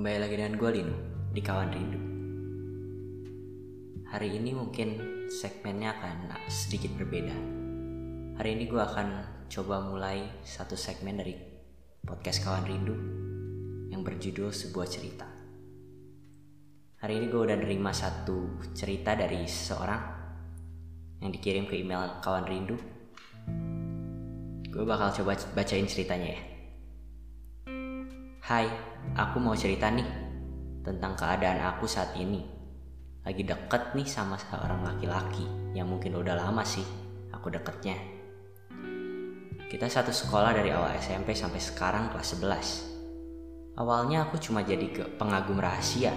Kembali lagi dengan gue Lino di Kawan Rindu. Hari ini mungkin segmennya akan sedikit berbeda. Hari ini gue akan coba mulai satu segmen dari podcast Kawan Rindu Yang berjudul sebuah cerita. Hari ini gue udah nerima satu cerita dari seseorang Yang dikirim ke email Kawan Rindu. Gue bakal coba bacain ceritanya ya Hai, aku mau cerita nih tentang keadaan aku saat ini. Lagi deket nih sama seorang laki-laki yang mungkin udah lama sih aku deketnya. Kita satu sekolah dari awal SMP sampai sekarang kelas 11. Awalnya aku cuma jadi ke pengagum rahasia.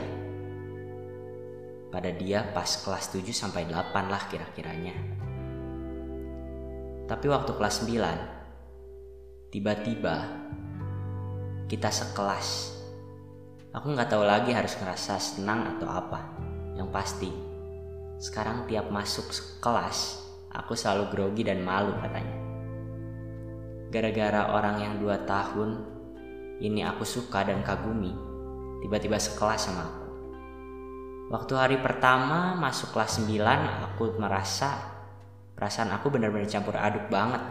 Pada dia pas kelas 7 sampai 8 lah kira-kiranya. Tapi waktu kelas 9, tiba-tiba kita sekelas. Aku nggak tahu lagi harus ngerasa senang atau apa. Yang pasti, sekarang tiap masuk kelas, aku selalu grogi dan malu katanya. Gara-gara orang yang dua tahun ini aku suka dan kagumi, tiba-tiba sekelas sama aku. Waktu hari pertama masuk kelas 9, aku merasa perasaan aku benar-benar campur aduk banget.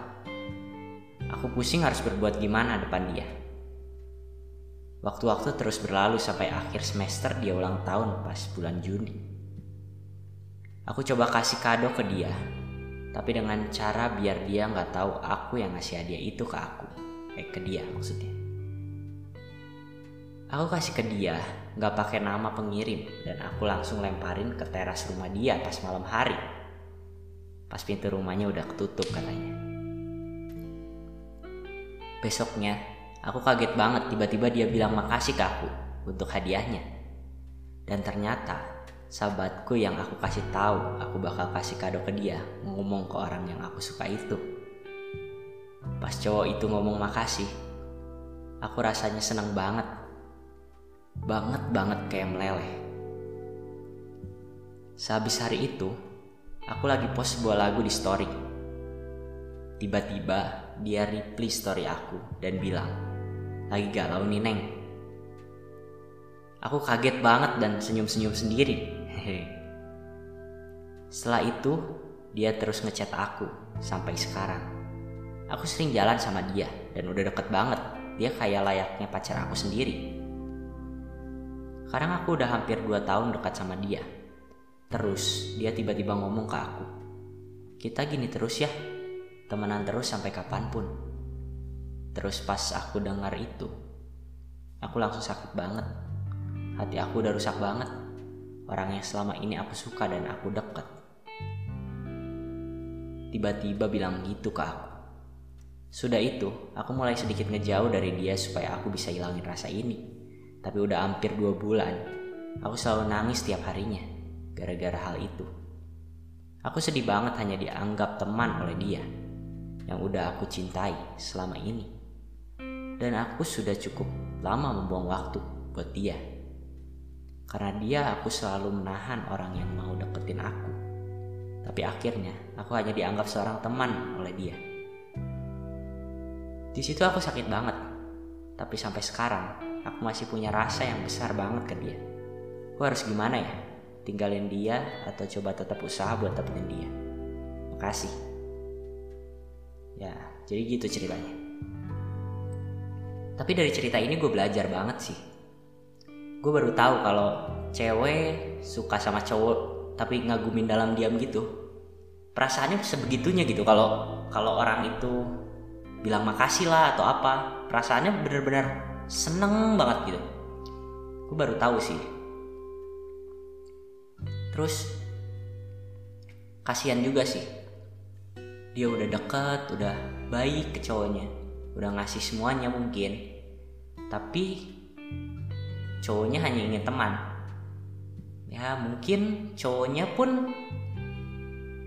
Aku pusing harus berbuat gimana depan dia. Waktu-waktu terus berlalu sampai akhir semester dia ulang tahun pas bulan Juni. Aku coba kasih kado ke dia, tapi dengan cara biar dia nggak tahu aku yang ngasih hadiah itu ke aku, eh ke dia maksudnya. Aku kasih ke dia, nggak pakai nama pengirim dan aku langsung lemparin ke teras rumah dia pas malam hari. Pas pintu rumahnya udah ketutup katanya. Besoknya Aku kaget banget tiba-tiba dia bilang makasih ke aku untuk hadiahnya. Dan ternyata sahabatku yang aku kasih tahu aku bakal kasih kado ke dia ngomong ke orang yang aku suka itu. Pas cowok itu ngomong makasih, aku rasanya seneng banget. Banget banget kayak meleleh. Sehabis hari itu, aku lagi post sebuah lagu di story. Tiba-tiba dia reply story aku dan bilang, lagi galau nih Neng. Aku kaget banget dan senyum-senyum sendiri. Setelah itu, dia terus ngechat aku sampai sekarang. Aku sering jalan sama dia dan udah deket banget. Dia kayak layaknya pacar aku sendiri. Sekarang aku udah hampir 2 tahun dekat sama dia. Terus dia tiba-tiba ngomong ke aku. Kita gini terus ya, temenan terus sampai kapan pun. Terus pas aku dengar itu, aku langsung sakit banget. Hati aku udah rusak banget. Orang yang selama ini aku suka dan aku deket. Tiba-tiba bilang gitu ke aku. Sudah itu, aku mulai sedikit ngejauh dari dia supaya aku bisa hilangin rasa ini. Tapi udah hampir dua bulan, aku selalu nangis tiap harinya gara-gara hal itu. Aku sedih banget hanya dianggap teman oleh dia yang udah aku cintai selama ini dan aku sudah cukup lama membuang waktu buat dia. Karena dia aku selalu menahan orang yang mau deketin aku. Tapi akhirnya aku hanya dianggap seorang teman oleh dia. Di situ aku sakit banget. Tapi sampai sekarang aku masih punya rasa yang besar banget ke dia. Aku harus gimana ya? Tinggalin dia atau coba tetap usaha buat dapetin dia? Makasih. Ya, jadi gitu ceritanya. Tapi dari cerita ini gue belajar banget sih. Gue baru tahu kalau cewek suka sama cowok tapi ngagumin dalam diam gitu. Perasaannya sebegitunya gitu kalau kalau orang itu bilang makasih lah atau apa, perasaannya bener-bener seneng banget gitu. Gue baru tahu sih. Terus kasihan juga sih. Dia udah deket, udah baik ke cowoknya udah ngasih semuanya mungkin. Tapi cowoknya hanya ingin teman. Ya mungkin cowoknya pun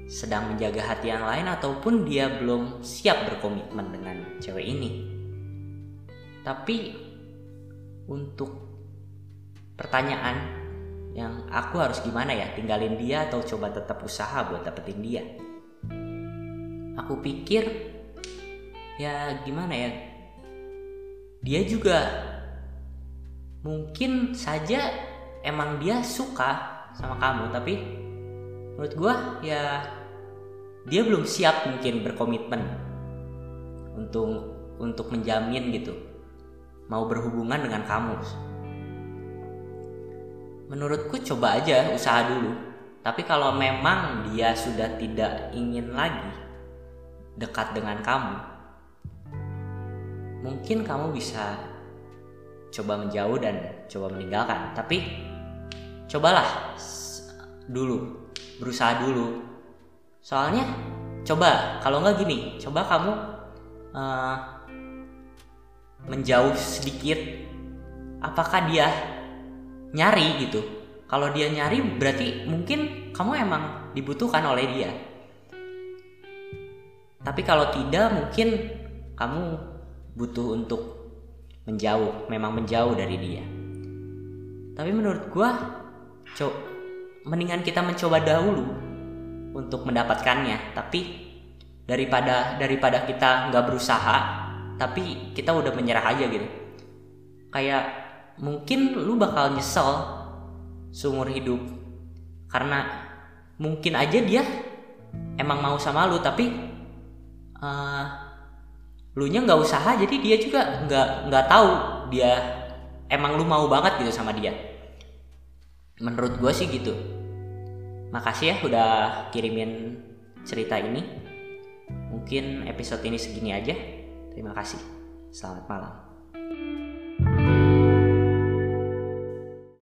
sedang menjaga hati yang lain ataupun dia belum siap berkomitmen dengan cewek ini. Tapi untuk pertanyaan yang aku harus gimana ya? Tinggalin dia atau coba tetap usaha buat dapetin dia? Aku pikir ya gimana ya? Dia juga mungkin saja emang dia suka sama kamu tapi menurut gue ya dia belum siap mungkin berkomitmen untuk untuk menjamin gitu mau berhubungan dengan kamu. Menurutku coba aja usaha dulu tapi kalau memang dia sudah tidak ingin lagi dekat dengan kamu mungkin kamu bisa coba menjauh dan coba meninggalkan. Tapi cobalah dulu. Berusaha dulu. Soalnya coba. Kalau nggak gini coba kamu uh, menjauh sedikit. Apakah dia nyari gitu? Kalau dia nyari berarti mungkin kamu emang dibutuhkan oleh dia. Tapi kalau tidak mungkin kamu butuh untuk menjauh memang menjauh dari dia. Tapi menurut gua co mendingan kita mencoba dahulu untuk mendapatkannya. Tapi daripada daripada kita nggak berusaha tapi kita udah menyerah aja gitu. Kayak mungkin lu bakal nyesel seumur hidup karena mungkin aja dia emang mau sama lu tapi uh, lu nya nggak usaha jadi dia juga nggak nggak tahu dia emang lu mau banget gitu sama dia. Menurut gue sih gitu. Makasih ya udah kirimin cerita ini. Mungkin episode ini segini aja. Terima kasih. Selamat malam